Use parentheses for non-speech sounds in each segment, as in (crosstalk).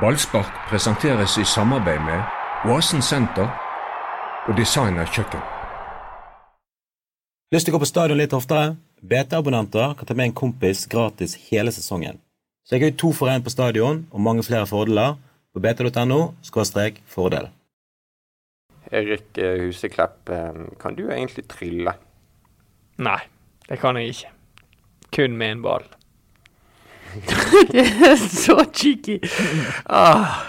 Ballspark presenteres i samarbeid med Oasen senter og Designer kjøkken. Lyst til å gå på stadion litt oftere? BT-abonnenter kan ta med en kompis gratis hele sesongen. Så jeg har to for én på stadion og mange flere fordeler på bt.no fordel. Erik eh, Huseklepp, eh, kan du egentlig trylle? Nei, det kan jeg ikke. Kun med en ball. (laughs) så cheeky! Ah.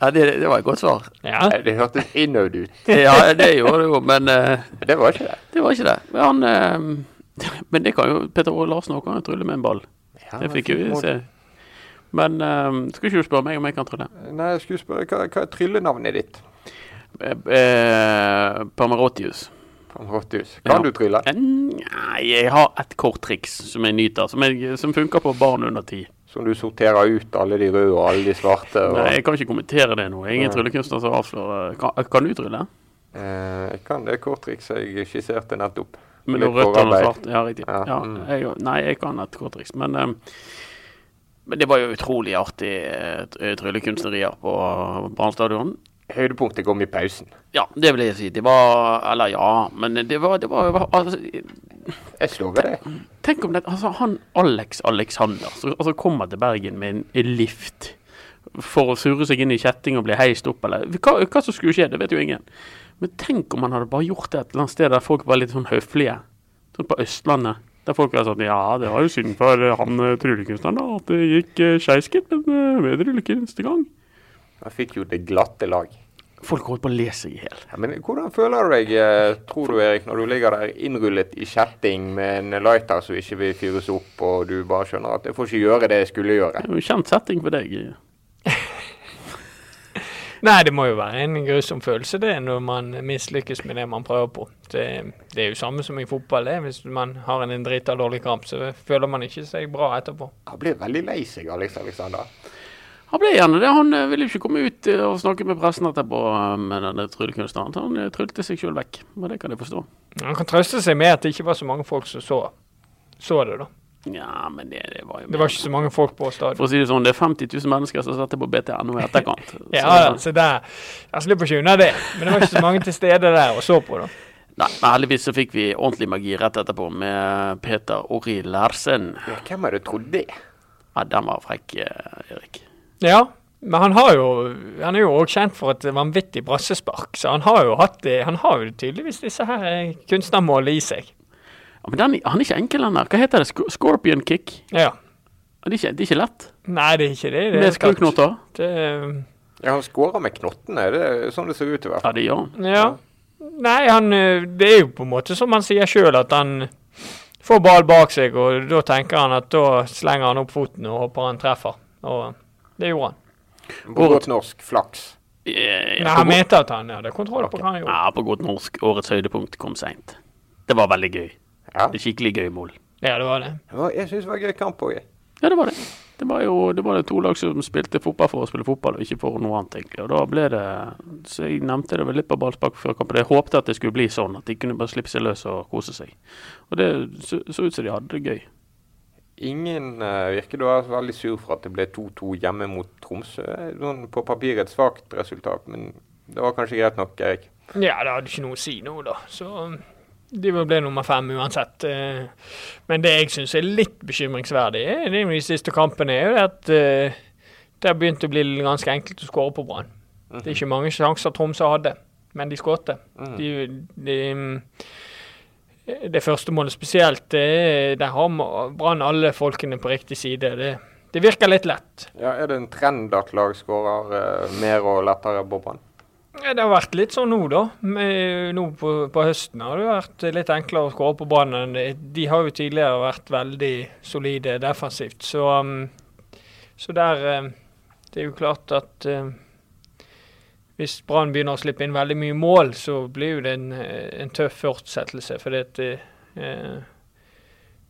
Ja, det, det, var et godt svar. Ja. Det hørtes innøvd ut. ja, det gjorde det jo, men uh, Det var ikke det. Det var ikke det. Men, han, uh, men det kan jo Petter Aare Larsen òg kan jo trylle med en ball. Ja, det fikk vi se. Men uh, skulle ikke du spørre meg om jeg kan trylle? Nei, jeg skulle spørre, hva, hva er tryllenavnet ditt? Eh, Pamarotius. Kan ja. du trylle? Nei, jeg har et kort triks som jeg nyter, som, jeg, som funker på barn under ti. Som du sorterer ut alle de røde og alle de svarte? Og... Nei, jeg kan ikke kommentere det nå. Ingen tryllekunstner som avslører kan, kan, du trylle? Eh, jeg kan det korttrikset jeg skisserte nettopp. Med noe rødt og svart? Ja, riktig. Ja. Ja, mm. jeg, nei, jeg kan et korttriks. Men, eh, men, det var jo utrolig artig eh, tryllekunstnerier på Brann stadion. Høydepunktet kom i pausen. Ja, det vil jeg si. Det var Eller ja, men det var, det var altså, Jeg slår ved det. Tenk om det, altså, han Alex Alexander så, altså, kommer til Bergen med en, en lift for å surre seg inn i kjetting og bli heist opp, eller hva, hva, som skulle skje, det vet jo ingen. Men tenk om han hadde bare gjort det et eller annet sted der folk var litt sånn høflige. Sånn på Østlandet. Der folk var sånn Ja, det var jo synd for han eh, tryllekunstneren da, at det gikk uh, skeis, men bedre lykke neste gang. Han fikk jo det glatte lag. Folk holdt på å le seg i hjel. Ja, men hvordan føler du deg, eh, tror du Erik, når du ligger der innrullet i kjetting med en lighter som ikke vil fyres opp, og du bare skjønner at jeg får ikke gjøre det jeg skulle gjøre? Det er jo kjent setting for deg. (laughs) Nei, det må jo være en grusom følelse det når man mislykkes med det man prøver på. Det, det er jo samme som i fotball. det. Hvis man har en drita dårlig kamp, så føler man ikke seg bra etterpå. Han blir veldig lei seg, Alex Alexander. Han ble gjerne det. Han ville ville ikke komme ut eh, og snakke med pressen etterpå eh, med denne tryllekunstneren. Han tryllte seg sjøl vekk. Og det kan jeg forstå. Han kan trøste seg med at det ikke var så mange folk som så, så det, da. Ja, men det, det var jo Det var ikke så mange folk på stadion. For å si det sånn, det er 50 000 mennesker som satte på BTNO i etterkant. (laughs) ja, så der. Jeg slipper ikke unna det. Men det var ikke så mange til stede der og så på, da. (laughs) Nei, men heldigvis så fikk vi ordentlig magi rett etterpå med Peter Ori Larsen. Ja, hvem hadde trodd det? Ja, den var frekk, Erik. Ja, men han har jo Han er jo òg kjent for et vanvittig brassespark, så han har jo hatt det Han har jo tydeligvis disse her kunstnermålene i seg. Ja, men den, han er ikke enkel, han der. Hva heter det? Scorpion kick? Ja. Det er, ikke, det er ikke lett? Nei, det er ikke det. det med skruknotter? Ja, han skårer med knottene. Det er sånn det ser ut i hvert fall. Ja, det gjør han. Ja. Nei, han Det er jo på en måte som han sier sjøl, at han får ball bak seg, og da tenker han at da slenger han opp foten og håper han treffer. Og det gjorde han. På godt norsk flaks. Nei, han mente at han hadde kontroll på hva han gjorde. Ja, på godt norsk. Årets høydepunkt kom seint. Det var veldig gøy. Ja. Det skikkelig gøy mål. Ja, det var det. Jeg syns det var gøy kamp òg, Ja, det var det. Det var jo det var det to lag som spilte fotball for å spille fotball, og ikke for noe annet, egentlig. Og da ble det Så jeg nevnte det vel litt på ballspark før kampen. Jeg håpte at det skulle bli sånn, at de kunne bare slippe seg løs og kose seg. Og det så, så ut som de hadde det gøy. Ingen uh, virker da veldig sur for at det ble 2-2 hjemme mot Tromsø. Noen på papiret et svakt resultat, men det var kanskje greit nok, Erik? Ja, det hadde ikke noe å si nå, da. Så de ble nummer fem uansett. Uh, men det jeg syns er litt bekymringsverdig, i de siste kampene, er jo at det har begynt å bli ganske enkelt å skåre på Brann. Mm -hmm. Det er ikke mange sjanser Tromsø hadde, men de skåret. Mm. De, de det første målet spesielt, det, der har Brann alle folkene på riktig side. Det, det, virker litt lett. Ja, Er det en trend at lag skårer uh, mer og lettere på Brann? Ja, det har vært litt sånn nå, da. Med, nå på, på, høsten har det vært litt enklere å skåre på Brann. De har jo tidligere vært veldig solide defensivt. Så, um, så der um, Det er jo klart at um, hvis Brann begynner å slippe inn veldig mye mål, så blir det en, en tøff fortsettelse. For det, eh,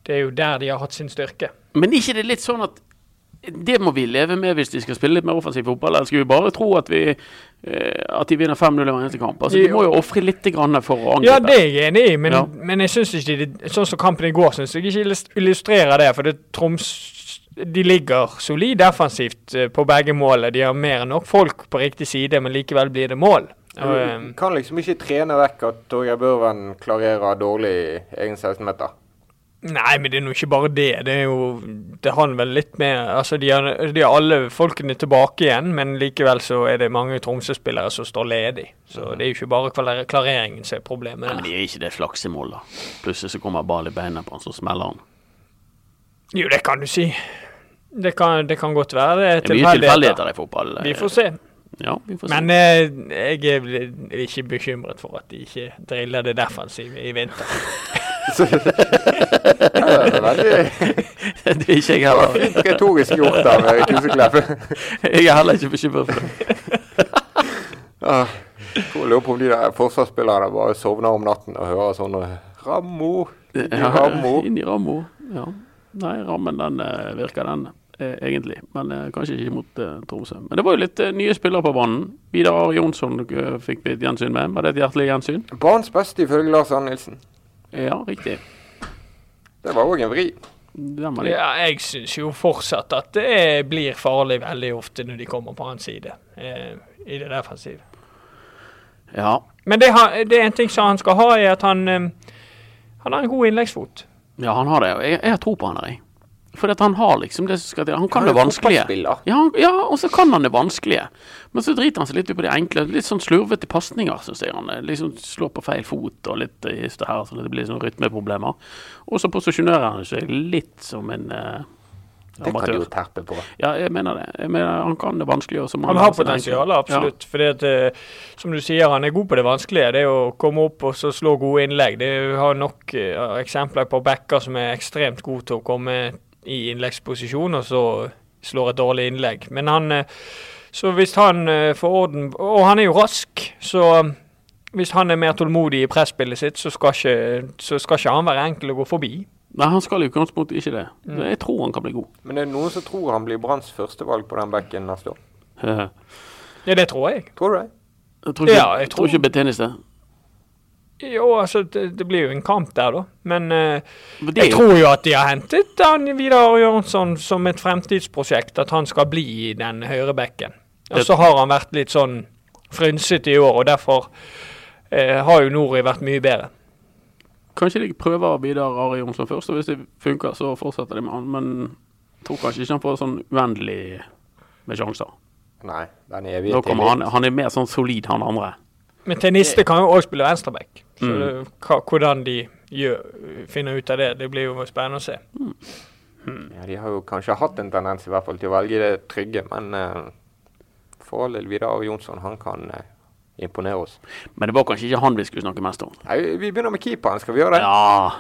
det, er jo der de har hatt sin styrke. Men ikke det litt sånn at det må vi leve med hvis de skal spille litt mer offensiv fotball? Eller skal vi bare tro at, vi, eh, at de vinner 5-0 i hver eneste kamp? Altså, De må jo ofre litt for å angripe. Ja, det er jeg enig i, men, ja. men jeg synes ikke det, sånn som kampen i går syns jeg ikke illustrerer det. For det Troms de ligger solid defensivt eh, på begge målene. De har mer enn nok folk på riktig side, men likevel blir det mål. Eh, Du kan liksom ikke trene vekk at Torgeir Børven klarerer dårlig i egen 16-meter. Nei, men det er nå ikke bare det. Det er jo Det handler vel litt med Altså, de har, de har alle folkene tilbake igjen, men likevel så er det mange Tromsø-spillere som står ledig. Så det er jo ikke bare klareringen som er problemet Nei, men det er ikke det flaksemål, da. Plutselig så kommer ball i beina på han, så smeller han. Jo, det kan du si. Det kan, det kan godt være. Det er Det er mye tilfeldigheter i fotball. Vi får se. Ja, vi får se. Men eh, jeg er ikke bekymret for at de ikke driller det defensive i vinter. (laughs) Det er ikke jeg heller. fint retorisk gjort av Kuseklepp. (laughs) Jeg er heller ikke bekymret for det. Ja, (laughs) jeg lurer på om de der forsvarsspillerne bare sovner om natten og hører sånn Rammo, Inni Rammo. Inn i Rammo. Ja. Nei, rammen den eh, virker den eh, egentlig, men eh, kanskje ikke mot Tromsø. Men det var jo litt nye spillere på banen. Vidar Are Jonsson fikk vi et gjensyn med. Var det et hjertelig gjensyn? Banens beste ifølge Lars Arne Nilsen. Ja, riktig. Det var òg en vri. Ja, jeg syns jo fortsatt at det blir farlig veldig ofte når de kommer på hans side eh, i det defensive. Ja. Men det, det er en ting som han skal ha, er at han, eh, han har en god innleggsfot. Ja, han har det. Jeg, jeg har tro på han der, jeg. For han har liksom det som skal til. Han kan Han det vanskelige. Ja, han, ja, og så kan han det vanskelige. Men så driter han seg litt ut på det enkle. Litt sånn slurvete pasninger, syns jeg. Han liksom slår på feil fot og litt hist og her, så det blir sånn rytmeproblemer. Og så posisjonerer han seg litt som en eh, Det kan du jo terpe på. Ja, jeg mener det. Jeg mener, han kan det vanskelige. Han har potensial, absolutt. Fordi at, eh, som du sier, han er god på det vanskelige. Det å komme opp og så slå gode innlegg. Det har nok uh, eksempler på backer som er ekstremt gode til å komme i innleggsposisjon, og så slår et dårlig innlegg. Men han uh, Så hvis han uh, får orden Og han er jo rask, så hvis han er mer tålmodig i presspillet sitt, så skal ikke, så skal ikke han være enkel å gå forbi. Nei, han skal jo i utgangspunktet ikke det. Mm. Jeg tror han kan bli god. Men er det noen som tror han blir Branns førstevalg på den bekken neste år. jeg (laughs) Ja, det tror jeg. Tror du det? tror ikke, Ja, jeg tror tror- ikke Betenis det. Jo, altså, det, det blir jo en kamp der, da. Men eh, Men Jeg jo- tror jo at de har hentet han Vidar Jørnsson som et fremtidsprosjekt, at han skal bli i den høyrebekken. Og Det- så har han vært litt sånn frynsete i år, og derfor eh, har jo Nori vært mye bedre. Kanskje de prøver Vidar Ari Jonsson først, og hvis det funker, så fortsetter de med han. Men jeg tror kanskje ikke han får sånn uendelig med sjanser. Nei, den evige Da kommer han, han er mer sånn solid, han andre. Men Teniste kan jo òg spille venstreback. Så Mm. det, hvordan de gjør, finner ut av det, det blir jo spennende å se. Ja, de har jo kanskje hatt en tendens i hvert fall til å velge det trygge, men uh, forholdet Vidar Ari Jonsson, han kan eh, imponere oss. Men det var kanskje ikke han vi skulle snakke mest om. Nei, vi begynner med keeperen, skal vi gjøre det? Ja.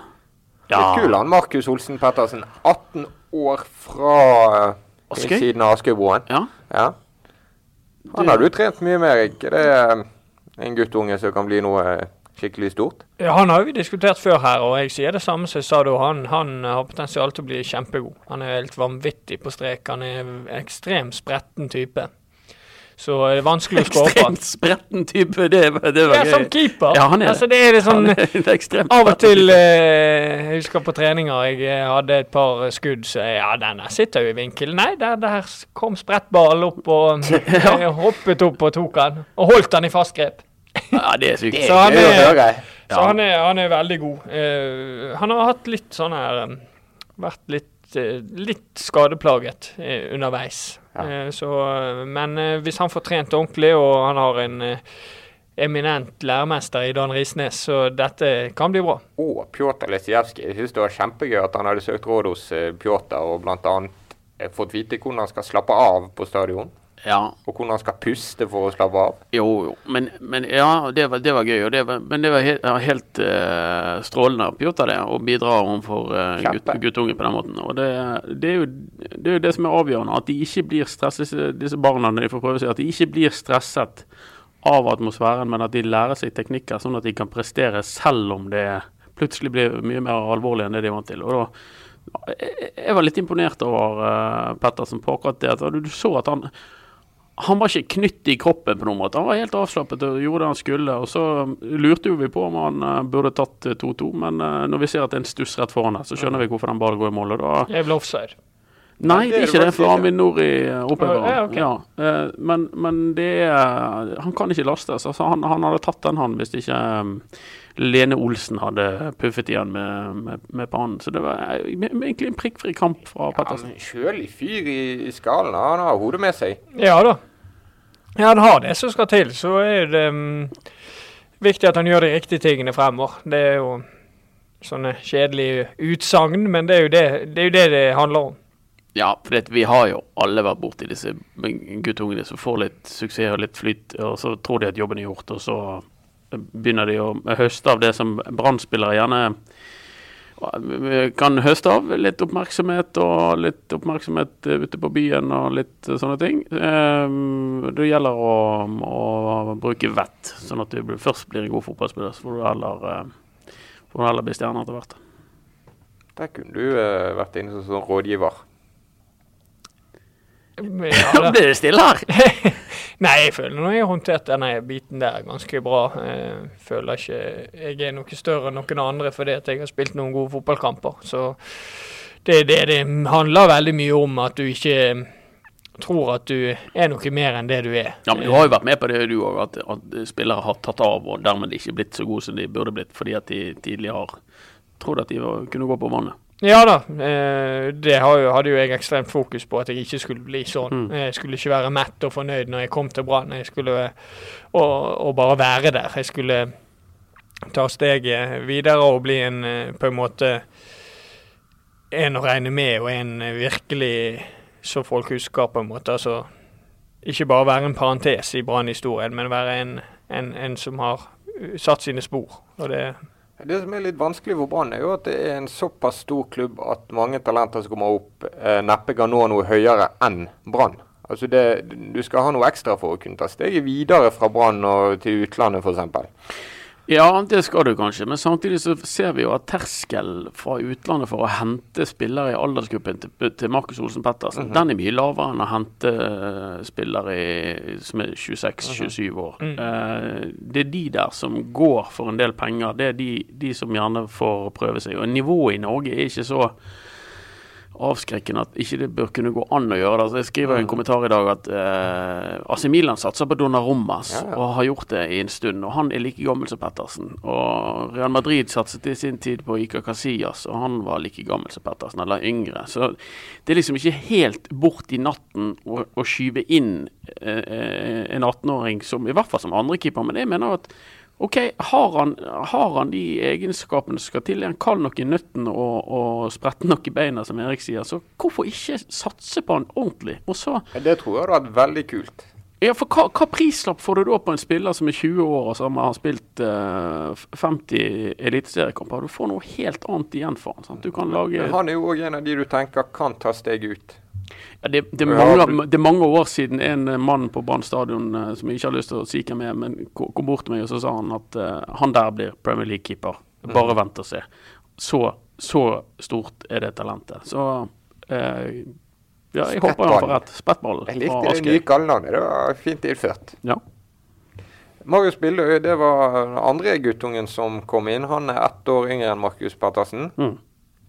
ja. Litt kul han, Markus Olsen Pettersen. 18 år fra uh, siden av Askøybroen. Ja. Ja. Han har du trent mye med, Erik. Er det er en guttunge som kan bli noe eh, skikkelig stort? Ja, Han har vi diskutert før her, og jeg sier det samme som jeg sa da. Han, han har potensial til å bli kjempegod. Han er helt vanvittig på strek. Han er en ekstremt spretten type. Så det er vanskelig å skåre. Ekstremt spretten type. Det, det var Ja, gøy. som keeper. Ja, han er altså, det er det sånn er det Av og til eh, Jeg husker på treninger jeg eh, hadde et par skudd, så ja, denne sitter jo i vinkel. Nei, der, der kom sprettballen opp og (laughs) eh, hoppet opp og tok han. Og holdt han i fast grep. Ja, det er sykt. Det Så han å er- høre. Så han, er, han er veldig god. Uh, han har hatt litt sånn her eh, Vært litt, uh, litt skadeplaget uh, underveis. Ja. Eh, så, men eh, hvis han får trent ordentlig, og han har en eh, eminent læremester i Dan Risnes, så dette kan bli bra. Og Pjotr Lesijevskij. Jeg synes det var kjempegøy at han hadde søkt råd hos Pjotr og bl.a. fått vite hvordan han skal slappe av på stadion. Ja, Og hvordan han skal puste for å slappe av. jo, jo. Men, men ja, det var, det var gøy. Det var, men det var helt, helt uh, strålende av Pjotr det, å bidra overfor uh, gutt, guttungen på den måten. Og det, det, er jo, det er jo det som er avgjørende. At de ikke blir stresset, disse, barna når de får prøve seg, at de ikke blir stresset av atmosfæren, men at de lærer seg teknikker sånn at de kan prestere selv om det plutselig blir mye mer alvorlig enn det de er vant til. Og da jeg, var litt imponert over uh, Pettersen på akkurat det. At du, du så at han han var ikke knytt i kroppen på noen måte. Han var helt avslappet og gjorde det han skulle. Og så lurte jo vi på om han uh, burde tatt eh, 2-2, men uh, når vi ser at det er en stuss rett foran her, så skjønner vi hvorfor den ballen går i mål. Og da offside. Nei, det er ikke det, for. Amin Nori er. Ja. Ja, eh, men, men det er Han kan ikke lastes. Altså, han, han hadde tatt den, han, hvis ikke um, Lene Olsen hadde puffet igjen med, med, med pannen. Så det var eh, egentlig en prikkfri kamp fra Ja, Pettersen. men Kjølig fyr i, i skallen. Han har hodet med seg. Ja da. Ja, han har det som skal til. Så er det um, viktig at han gjør de riktige tingene fremover. Det er jo sånne kjedelige utsagn, men det er jo det det, er jo det, det handler om. Ja, for vi har jo alle vært borti disse guttungene som får litt suksess og litt flyt, og så tror de at jobben er gjort, og så begynner de å høste av det som Brann-spillere gjerne kan høste av. Litt oppmerksomhet og litt oppmerksomhet ute på byen og litt sånne ting. Ehm, Det gjelder å, å bruke vett, sånn at du først blir en god fotballspiller, så får du heller, eh, får du heller bli stjerne etter hvert. Der kunne du eh, vært inne som sånn rådgiver. Ja, (laughs) det. blir det stille her! (laughs) Nei, jeg føler nå jeg har håndtert denne biten der ganske bra. Jeg føler ikke jeg er noe større enn noen andre fordi at jeg har spilt noen gode fotballkamper. Så det det det handler veldig mye om, at du ikke tror at du er noe mer enn det du er. Ja, men Du har jo vært med på det du òg, at, at spillere har tatt av og dermed ikke blitt så gode som de burde blitt, fordi at de tidligere har trodd at de var, kunne gå på vannet. Ja da, eh, det hadde jo jeg ekstremt fokus på at jeg ikke skulle bli sånn. Mm. Jeg skulle ikke være mett og fornøyd når jeg kom til Brann. Jeg skulle og, og bare være der. Jeg skulle ta steget videre og bli en eh, på en måte en å regne med, og en eh, virkelig så folk husker, på en måte. Altså ikke bare være en parentes i Brann-historien, men være en, en, en som har satt sine spor. Og det Det som er litt vanskelig for Brann, er jo at det er en såpass stor klubb at mange talenter som kommer opp, eh, neppe kan nå noe høyere enn Brann. Altså det, Du skal ha noe ekstra for å kunne ta steget videre fra Brann til utlandet f.eks. Ja, det skal du kanskje, men samtidig så ser vi jo at terskelen fra utlandet for å hente spillere i aldersgruppen til, til Markus Olsen Pettersen, den er mye lavere enn å hente eh, spillere i, som er 26-27 år. Eh, det er de der som går for en del penger. Det er de, de som gjerne får prøve seg. Og nivået i Norge er ikke så avskrekkende at ikke det bør kunne gå an å gjøre det. Altså, jeg skriver i en kommentar i dag at eh, AC Milan satser på Donnarummas Ja, ja. og har gjort det i en stund. og Han er like gammel som Pettersen. Og Real Madrid satset i sin tid på Ica Casillas, og han var like gammel som Pettersen, eller yngre. Så det er liksom ikke helt bort i natten å, å skyve inn eh, eh, en 18-åring som i hvert fall som andrekeeper, men jeg mener at OK, har han, har han de egenskapene som skal til? Han kald nok i nøtten og, og spretten nok i beina, som Erik sier? Så hvorfor ikke satse på han ordentlig? Så, Det tror jeg hadde vært veldig kult. ja, for hva, hva prislapp får du da på en spiller som er 20 år og som har spilt uh, 50 eliteseriekamper? Du får noe helt annet igjen for han. Sant? Du kan lage Men han er jo òg en av de du tenker kan ta steget ut. Ja, det, det, mange, det er mange år siden en eh, mann på Brann stadion eh, som jeg ikke har lyst til å si hvem er, men kom bort til meg og så sa han at uh, han der blir Premier League-keeper. Bare vent og se. Så, så stort er det talentet. Så uh, ja, jeg håper han får rett. Spettball. Jeg likte det nye kallenavnet. Det var fint innført. Ja. Marius Billøy, det var den andre guttungen som kom inn. Han er ett år yngre enn Markus Pettersen. Mm.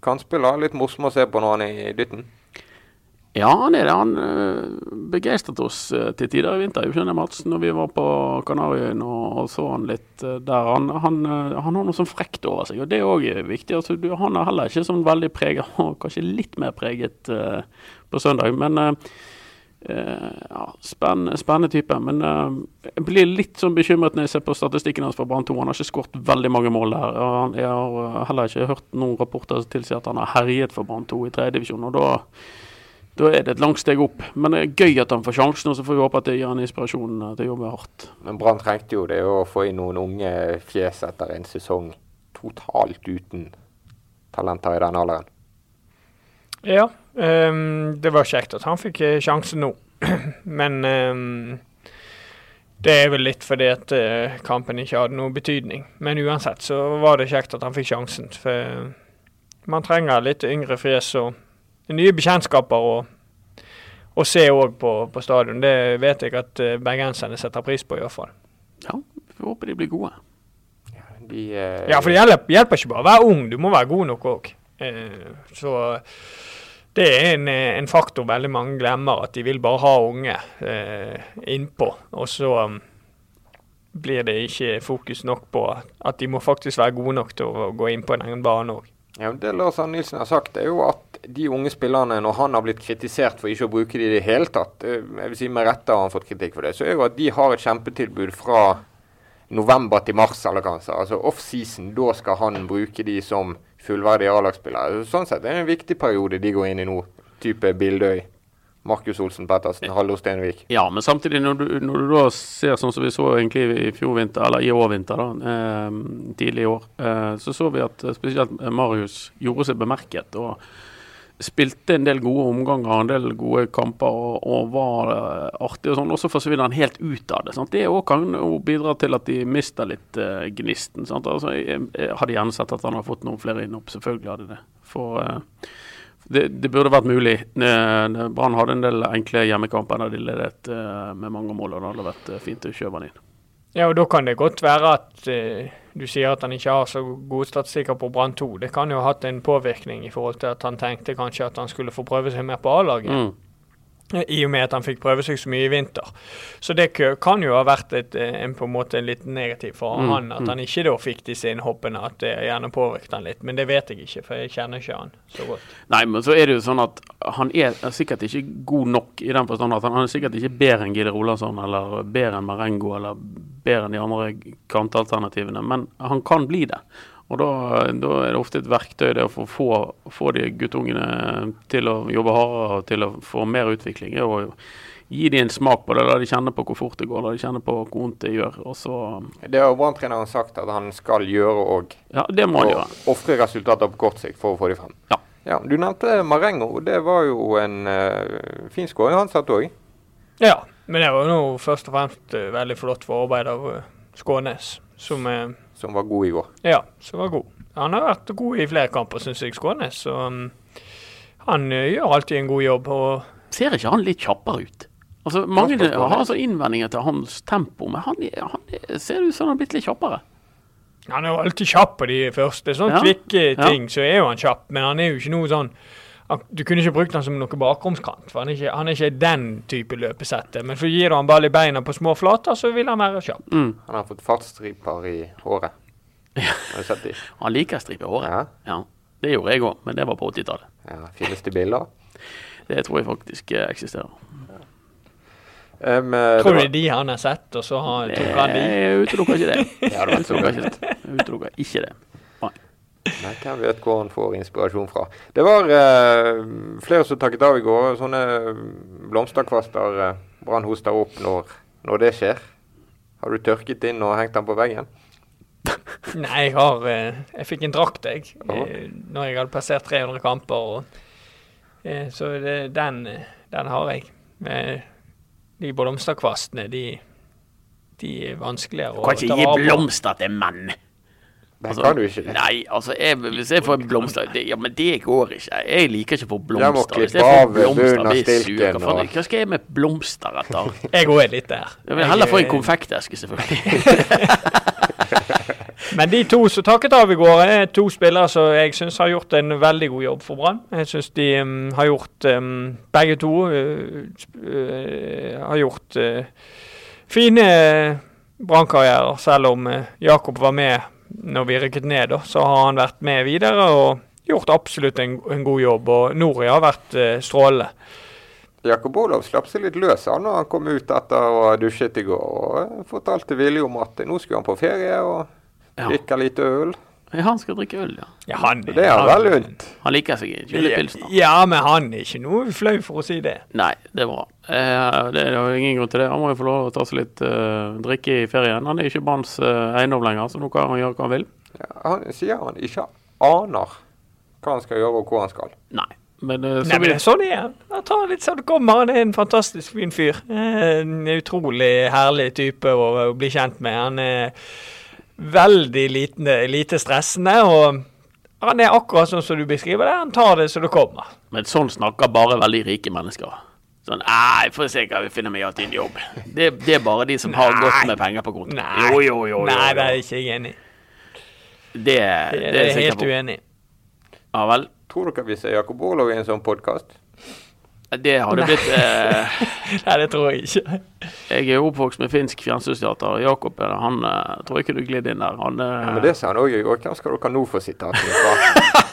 Kantspiller. Litt morsom å se på når han er i dytten. Ja, han er det. Han uh, begeistret oss eh, til tider i vinter, skjønner Mats, når vi var på Kanariøyene og, så han litt eh, der. Han, han, eh, han har noe sånn frekt over seg, og det er òg viktig. Altså, han er heller ikke sånn veldig preget, (laughs) kanskje litt mer preget eh, på søndag. Men eh, eh, ja, spennende, spennende type. Men uh, jeg blir litt sånn bekymret når jeg ser på statistikken hans for Brann 2. Han har ikke skåret veldig mange mål der. og Jeg har eh, heller ikke hørt noen rapporter som tilsier at han har herjet for Brann 2 i tredje divisjon. og da da er det et langt steg opp. Men det er gøy at han får sjansen, og så får vi håpe at det gir han inspirasjon eh, til å jobbe hardt. Men Brann trengte jo det å få inn noen unge fjes etter en sesong totalt uten talenter i den alderen. Ja, um, det var kjekt at han fikk eh, sjansen nå. (clears throat) Men um, det er vel litt fordi at eh, kampen ikke hadde noe betydning. Men uansett så var det kjekt at han fikk sjansen. For man trenger litt yngre fjes og nye bekjentskaper å å se òg på, på stadion. Det vet jeg at eh, bergenserne setter pris på, i hvert fall. Ja, vi håper de blir gode. De, uh, Ja, for det hjelper, hjelper ikke bare å være ung, du må være god nok òg. Uh, så Det er en, eh, en faktor veldig mange glemmer, at de vil bare ha unge eh, innpå. Og så um, blir det ikke fokus nok på at de må faktisk være gode nok til å gå inn på en egen bane òg. Ja, det Lars Arne Nilsen har sagt, er jo at de unge spillerne, når han har blitt kritisert for ikke å bruke de i det hele tatt, eh, jeg vil si med rette har han fått kritikk for det, så er jo at de har et kjempetilbud fra november til mars, eller kanskje. Altså off-season, da skal han bruke de som fullverdige A-lagsspillere. Sånn sett det er det en viktig periode de går inn i nå, type Bildøy. Markus Olsen Pettersen, Hallo Stenvik. Ja, men samtidig, når du, når du, da ser sånn som vi så egentlig i fjor vinter, eller i år vinter, da, eh, tidlig i år, eh, så så vi at spesielt Marius gjorde seg bemerket. og spilte en del gode omganger, en del gode kamper og, og var uh, artig og sånn. Og så forsvinner han helt ut av det. Sant? Det òg kan bidra til at de mister litt uh, gnisten. Sant? Altså, jeg, jeg hadde gjerne sett at han hadde fått noen flere innhopp. Selvfølgelig hadde det. For det, det, burde vært mulig. Brann hadde en del enkle hjemmekamper der de ledet med mange mål, og det hadde vært fint å kjøpe han inn. Ja, og da kan det godt være at du sier at han ikke har så gode statistikker på Brann 2. Det kan jo ha hatt en påvirkning i forhold til at han tenkte kanskje at han skulle få prøve seg mer på A-laget. Mm. I og med at han fikk prøve seg så mye i vinter. Så det kan jo ha vært et, en, på en måte litt negativ for mm, han at mm. han ikke da fikk disse innhoppene. At det gjerne påvirket han litt. Men det vet jeg ikke, for jeg kjenner ikke han så godt. Nei, men så er det jo sånn at han er sikkert ikke god nok i den forstand at han, er sikkert ikke bedre enn Gide Rolandsson eller bedre enn Marengo eller bedre enn de andre kantalternativene, men han kan bli det. Og da, da, er det ofte et verktøy det å få, få, få de guttungene til å jobbe hardere og til å få mer utvikling. Og gi dem en smak på det, la de kjenne på hvor fort det går, la de kjenne på hvor vondt det gjør. Og så det har Brann-treneren sagt at han skal gjøre òg. Ja, det må han gjøre. Ofre resultater på kort sikt for å få dem frem. Ja. ja. Du nevnte Marengo. Det var jo en uh, fin skåring han satt òg. Ja, men det var jo først og fremst uh, veldig flott for arbeid av uh, Skånes, som uh, som var god i går. Ja, som var god. Han har vært god i flere kamper, syns jeg, Skånes. Så um, han uh, gjør alltid en god jobb. Og Ser ikke han litt kjappere ut? Altså, Mange har altså innvendinger til hans tempo, men han, han ser ut som han har blitt litt kjappere. Han er jo alltid kjapp på de første. Sånne ja. kvikke ting, ja. så er jo han kjapp. Men han er jo ikke noe sånn du kunne ikke brukt han som noe bakromskant, for han er, ikke, han er ikke den type løpesetter. Men for gir du han ball i beina på små flater, så vil han være kjapp. Mm. Han har fått fartsstriper i håret. Har du sett de? (laughs) han liker striper i håret. Ja. ja. Det gjorde jeg òg, men det var på 80-tallet. Ja, Finnes det bilder? Det tror jeg faktisk eksisterer. Um, tror du det er de han har sett, og så har, tok han de? Jeg utelukker ikke det. (laughs) ja, det utelukker ikke det. Nei, Hvem vet hvor han får inspirasjon fra. Det var eh, flere som takket av i går. Sånne blomsterkvaster eh, Brann hoster opp når, når, det skjer. Har du tørket inn og hengt den på veggen? (laughs) Nei, jeg har eh, Jeg fikk en drakt, jeg. Eh, når jeg hadde passert 300 kamper. Og, eh, så det, den, den, har jeg. Eh, de blomsterkvastene, de, de er vanskeligere å ta vare på. Du kan ikke gi blomster til menn. Det altså, kan du ikke. Nei, altså, jeg, hvis jeg får en blomster det, Ja, men det går ikke. Jeg liker ikke å få blomster. Jeg får blomster, blir suger. Hva, hva skal jeg med blomster etter? (laughs) jeg òg er litt der. Jeg vil heller få en konfekteske, selvfølgelig. (laughs) men de to som takket av i går, er to spillere som jeg syns har gjort en veldig god jobb for Brann. Jeg syns de um, har gjort um, Begge to uh, uh, har gjort uh, fine brannkarrierer, selv om Jakob var med når vi rykket ned, da, så har han vært med videre og gjort absolutt en, en god jobb. Og Nori har vært eh, strålende. Jakob Olav slapp seg litt løs han når han kom ut etter å ha dusjet i går. og Fortalte Vilje om at nå skulle han på ferie og drikke litt øl. Ja, han skal drikke øl, ja. ja han, det er vel lunt. Han liker seg ikke julepilsner. Ja, men han er ikke noe flau for å si det. Nei, det er bra. Eh, det er jo ingen grunn til det. Han må jo få lov å ta seg litt uh, drikke i ferien. Han er ikke barns uh, eiendom lenger, så nå kan han gjøre hva han vil. Ja, han sier han ikke aner hva han skal gjøre og hvor han skal. Nei. Men, uh, så Nei, men sånn er han. Han tar litt sånn det kommer. Han er en fantastisk fin fyr. En utrolig herlig type å, å bli kjent med. Han er veldig lite, lite stressende. og han er akkurat sånn som du beskriver det. Han tar det så det kommer. Men sånn snakker bare veldig rike mennesker. Sånn Nei, får se hva vi finner meg igjen jobb. Det, det, er bare de som har godt med penger på konto. Nei, jo, jo, jo, jo, Nei det er ikke jeg enig i. Det, det, det, er jeg helt uenig i. Ja vel. Tror dere vi ser Jakob Olav i en sånn podkast? Det hadde blitt eh, (laughs) Nei, det tror jeg ikke. Jeg er oppvokst med finsk fjernsynsteater. Jakob han eh, tror ikke du glidd inn der. Han eh, Ja, men det sa han òg i går. Hvem skal dere nå få sitatet fra?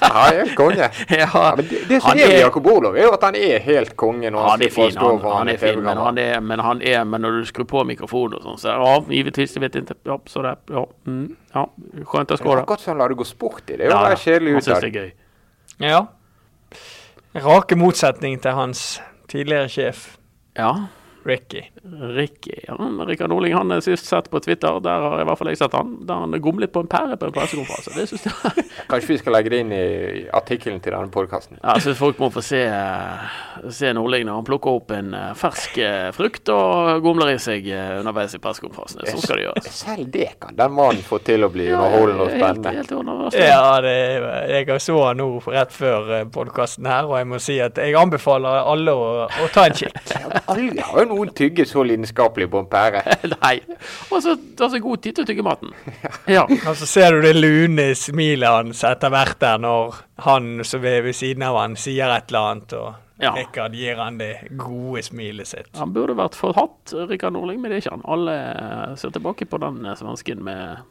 Han er konge. ja, Ja, men det, det som er med Jakob Olov, er jo at han er helt konge når han han er slipper å fin, stå han, han er fin, men han er, men han er Men når du skrur på mikrofonen og sånn, så ja, givetvis, jeg vet ikke. Ja, så det, ja, mm, ja, skjønt å Det er skåre. akkurat som han lar det gå sport i. Det er jo Ja, bare kjedelig han syns det er gøy. Ja. Rake motsetning til hans tidligere sjef, Ja. Ricky. Ricky ja, men Rikard Norling han er sist sett på Twitter. Der har i hvert fall jeg sett han. Der han gomlet på en pære på en pressekonferanse. Det synes jeg (laughs) Kanskje vi skal legge det inn i artikkelen til denne podkasten. Ja, jeg synes folk må få se, se Nordling når han plukker opp en eh, fersk eh, frukt og gomler i seg eh, underveis i pressekonferansen. Sånn skal det gjøres. Selv det kan den mannen få til å bli underholdende og spennende. helt helt Ja, det, jeg så han nå rett før podkasten her, og jeg må si at jeg anbefaler alle å, å ta en kikk. (laughs) Aldri har jo noen tygge så lidenskapelig på en pære. (laughs) Nei. Og så seg god tid til å tygge maten. (laughs) Ja. Og så ser du det lune smilet hans etter hvert der når han som er ved siden av han sier et eller annet, og Ja. Rikard gir han det gode smilet sitt. Han burde vært forhatt, Rikard Norling, men det er ikke han. Alle ser tilbake på den svensken med,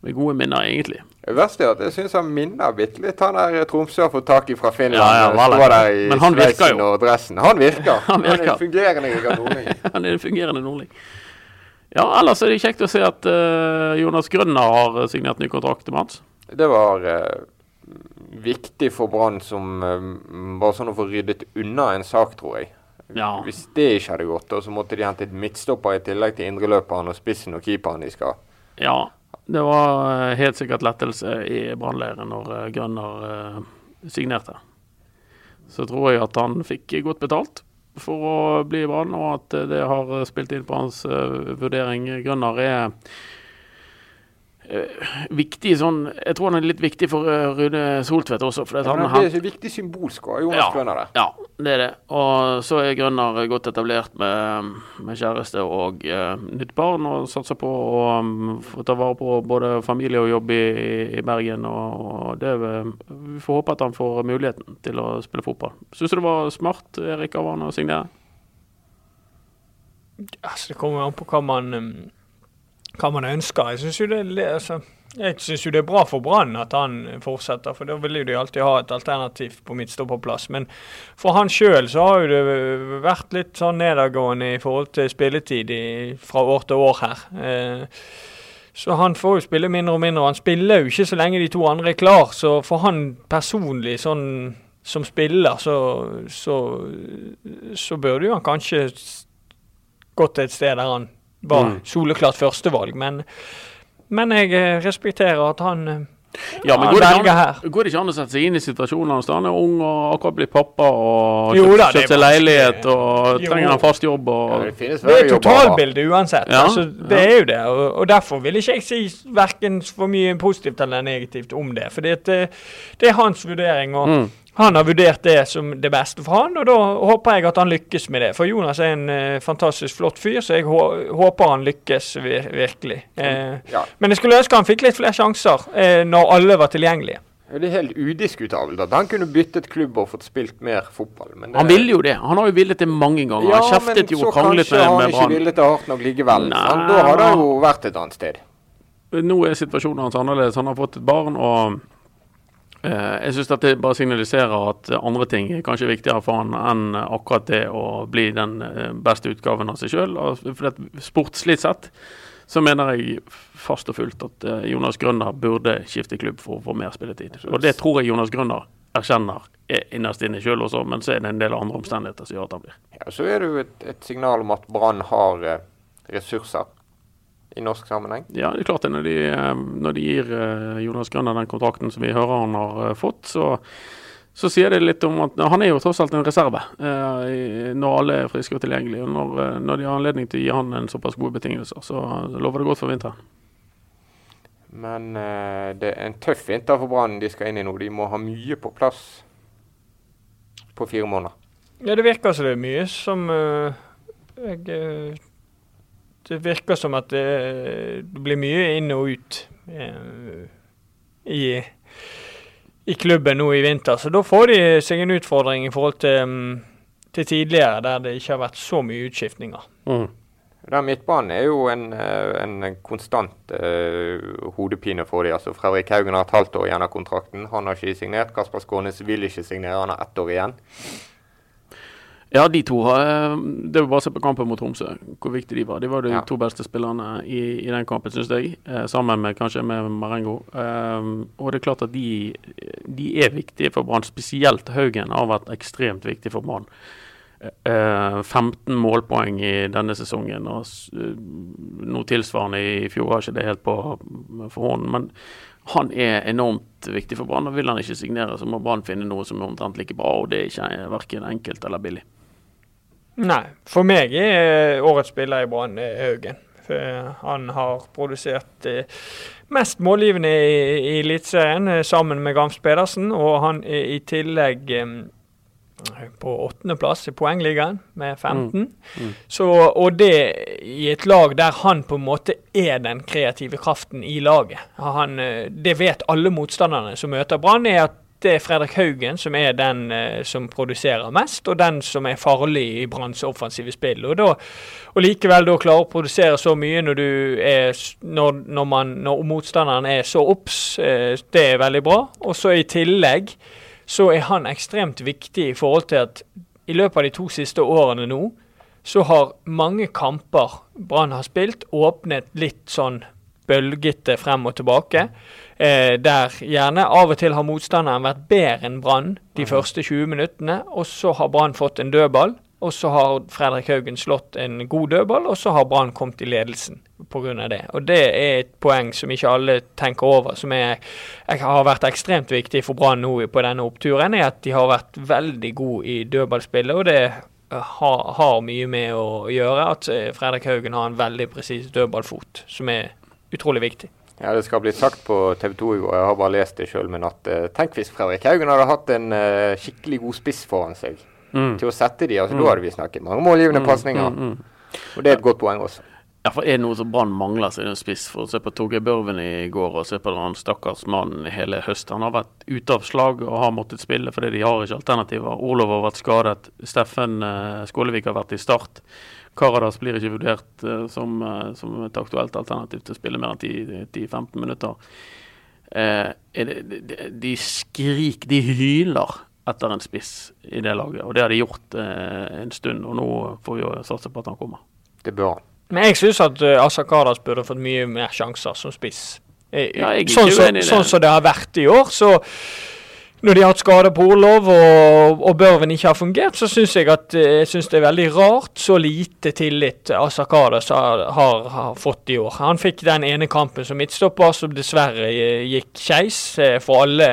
med gode minner, egentlig. Det verste er at jeg syns han minner bitte litt han der Tromsø har fått tak i fra Finland. Ja, ja, var der i Men han virker jo. og dressen. Han virker. (laughs) Han virker. er en fungerende nordling. (laughs) Han er en fungerende nordling. Ja, ellers er det kjekt å se at uh, Jonas Grønner har signert ny kontrakt med Mats. Det var uh, viktig for Brann som uh, bare sånn å få ryddet unna en sak, tror jeg. Ja. Hvis det ikke hadde gått, og så måtte de hente et midtstopper i tillegg til indreløperen og spissen og keeperen de skal. Ja, det var eh, helt sikkert lettelse i brannleiren når eh, Grønner eh, signerte. Så tror jeg at han fikk godt betalt for å bli i Brann, og at det har spilt inn på hans vurdering. Grønner er viktig sånn Jeg tror han er litt viktig for eh, Rune Soltvedt også. For Ja, han, han, det er så viktig symbolsk av Jonas Ja. Grønner ja, det er det. Og så er Grønner godt etablert med, med kjæreste og uh, nytt barn, og satser på å um, få ta vare på både familie og jobb i, i Bergen. Og, og det, eh, vi får håpe at han får muligheten til å spille fotball. Syns du det var smart, Erik, av han å signere? Altså, det kommer an på hva man, um, hva man ønsker. Jeg syns jo altså, jo det er bra for Brann at han fortsetter, for da vil jo de alltid ha et alternativ på midtstopperplass. Men for han sjøl så har jo det vært litt sånn nedadgående i forhold til spilletid i, fra år til år her. Eh, så han får jo spille mindre og mindre. Han spiller jo ikke så lenge de to andre er klar, så for han personlig, sånn som spiller, så, så, så burde jo han kanskje gått til et sted der han var Mm. soleklart førstevalg. Men, men jeg eh, respekterer at han eh, Ja, men går det, an, går det ikke an å sette seg inn i situasjonen hans? Han er ung og akkurat blitt pappa og Jo kjøpt, da, kjøpt seg leilighet og Jo. trenger en fast jobb. Ja, og det Det er totalbildet uansett. Ja, altså, det ja. er jo det. Og, og derfor vil ikke jeg si verken for mye positivt eller negativt om det. For det, det er hans vurdering, og Mm. Han har vurdert det som det beste for han, og da håper jeg at han lykkes med det. For Jonas er en uh, fantastisk flott fyr, så jeg håper han lykkes vir virkelig. Uh, Ja. men jeg skulle ønske han fikk litt flere sjanser uh, når alle var tilgjengelige. Det er helt udiskutabelt at han kunne byttet klubb og fått spilt mer fotball. Men det, Han ville jo det. Han har jo villet det mange ganger. Ja, han kjeftet jo men så kanskje han ikke Brann. villet det hardt nok likevel. Nei, sant? Da hadde han jo vært et annet sted. Nå er situasjonen hans annerledes. Han har fått et barn, og jeg syns det bare signaliserer at andre ting er kanskje viktigere for han enn akkurat det å bli den eh, beste utgaven av seg sjøl. Sportslig sett så mener jeg fast og fullt at eh, Jonas Grønner burde skifte klubb for å få mer spilletid. Og det tror jeg Jonas Grønner erkjenner er innerst inne sjøl også, men så er det en del andre omstendigheter som gjør at han blir. Ja, så er det jo et, et signal om at Brann har eh, ressurser i norsk sammenheng. Ja, det er klart det. Når de, eh, når de gir eh, Jonas Grønner den kontrakten som vi hører han har eh, fått, så, så sier det litt om at han er jo tross alt en reserve eh, når alle er friske og tilgjengelige. Og når, når de har anledning til å gi han en såpass gode betingelser, så lover det godt for vinteren. Men eh, det er en tøff vinter for Brann de skal inn i nå. De må ha mye på plass på fire måneder. Ja, det virker som det er mye som eh, jeg, Det virker som at det, det blir mye inn og ut eh, i, i klubben nå i vinter. Så da får de seg en utfordring i forhold til, um, til tidligere, der det ikke har vært så mye utskiftninger. Mm. Den midtbanen er jo en, eh, en konstant uh, hodepine for dem. Altså, Fredrik Haugen har et halvt år igjen av kontrakten. Han har ikke signert. Kasper Skånes vil ikke signere. Han har ett år igjen. Ja, de to har eh, Det var bare å se på kampen mot Tromsø, hvor viktig de var. De var de Ja. to beste spillerne i, i den kampen, syns jeg. Eh, sammen med kanskje med Marengo. Eh, og det er klart at de, de er viktige for Brann. Spesielt Haugen har vært ekstremt viktig for Brann. Eh, 15 målpoeng i denne sesongen, og noe tilsvarende i fjor. Har ikke det helt på for hånden. Men han er enormt viktig for Brann. og Vil han ikke signere, så må Brann finne noe som er omtrent like bra. Og det er ikke verken enkelt eller billig. Nei, for meg er årets spiller i Brann eh, Haugen. Han har produsert eh, mest målgivende i, i Eliteserien eh, sammen med Gams Pedersen, og han er i tillegg eh, på åttendeplass i poengligaen med 15. Mm. Så, og det i et lag der han på en måte er den kreative kraften i laget. Han, eh, det vet alle motstanderne som møter Brann, er at det er Fredrik Haugen som er den eh, som produserer mest, og den som er farlig i Branns offensive spill. Og, da, og likevel da klare å produsere så mye når, er, når, når, man, når motstanderen er så obs, eh, det er veldig bra. Og så i tillegg så er han ekstremt viktig i forhold til at i løpet av de to siste årene nå, så har mange kamper Brann har spilt, åpnet litt sånn bølgete frem og tilbake. Eh, der gjerne av og til har motstanderen vært bedre enn Brann de første 20 minuttene, og så har Brann fått en dødball. Og så har Fredrik Haugen slått en god dødball, og så har Brann kommet i ledelsen pga. det. Og det er et poeng som ikke alle tenker over, som er, jeg har vært ekstremt viktig for Brann nå på denne oppturen, er at de har vært veldig gode i dødballspillet. og det har, har mye med å gjøre at eh, Fredrik Haugen har en veldig presis dødballfot, som er utrolig viktig. Ja, Det skal bli sagt på TV 2 i går, jeg har bare lest det sjøl, men at uh, tenk hvis Fredrik Haugen hadde hatt en uh, skikkelig god spiss foran seg Mm. til å sette de, altså Da hadde vi snakket mange målgivende pasninger. Mm, mm. Og det er et godt poeng også. Ja, for Er det noe som Brann mangler, så er det en spiss. For å se på Torgeir Børven i går og se på den stakkars mannen hele høst. Han har vært ute av slag og har måttet spille fordi de har ikke alternativer. Olov har vært skadet. Steffen eh, Skålevik har vært i start. Karadas blir ikke vurdert eh, som, eh, som et aktuelt alternativ til å spille mer enn 10 10-15 minutter. De, skrik, de hyler etter en spiss i det laget. Og det har de gjort en stund, og nå får vi jo satse på at han kommer. Det bør han. Men jeg syns at uh, Asa Karas burde fått mye mer sjanser som spiss. Jeg, Ja, jeg er sånn, ikke så, uenig i det. sånn som det har vært i år, så når de har hatt skade på Orlov og, og Børven ikke har fungert, så syns jeg at eh, jeg synes det er veldig rart så lite tillit Asakadas har, har, har fått i år. Han fikk den ene kampen som midtstopper, som dessverre eh, gikk skeis eh, for alle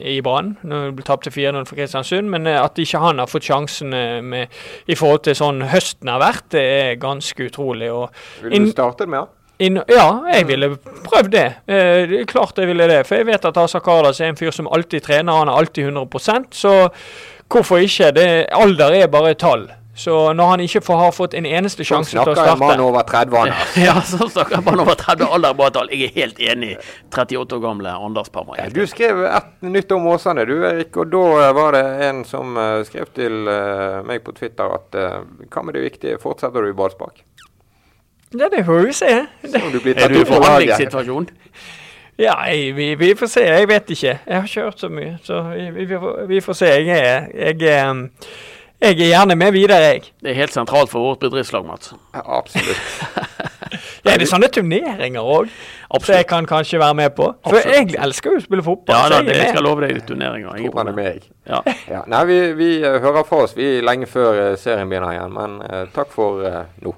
i Brann. Nå ble tapt til 4-0 for Kristiansund, men at ikke han har fått sjansen med, i forhold til sånn høsten har vært, det er ganske utrolig. Vil du starte med han? Inn, ja, jeg ville prøvd det. Eh, klart jeg ville det. For jeg vet at Asa Karas er en fyr som alltid trener. Han er alltid 100% så hvorfor ikke? Det, alder er bare tall. Så når han ikke får, har fått en eneste Sånn sjanse til å snakker en mann starte over 30 år. (laughs) Ja, så snakker en mann over 30 alder er bare tall. Jeg er helt enig. 38 år gamle Anders Parma. Ja, Du skrev et nytt om Åsane, du Erik. Og da var det en som eh, skrev til eh, meg på Twitter at eh, hva med det viktige, fortsetter du i ballspark? Ja, det får vi se. Det, du blir Er tatt du i forhandlingssituasjon? ja, jeg, vi, vi får se. Jeg vet ikke. Jeg har ikke hørt så mye. Så vi, vi, vi, får, se. Jeg er, jeg, er, um, jeg er gjerne med videre, jeg. Det er helt sentralt for vårt bedriftslag, Mats. Ja, absolutt. (laughs) Ja, det er sånne turneringer òg, så jeg kan kanskje være med på. For Absolutt. jeg elsker jo å spille fotball. Ja, da, jeg det er skal jeg love deg turneringer. Jeg Tror han er med, jeg. Ja. (laughs) Ja. Nei, vi, vi eh, hører fra oss vi lenge før eh, serien begynner igjen, men uh, takk for uh, nå.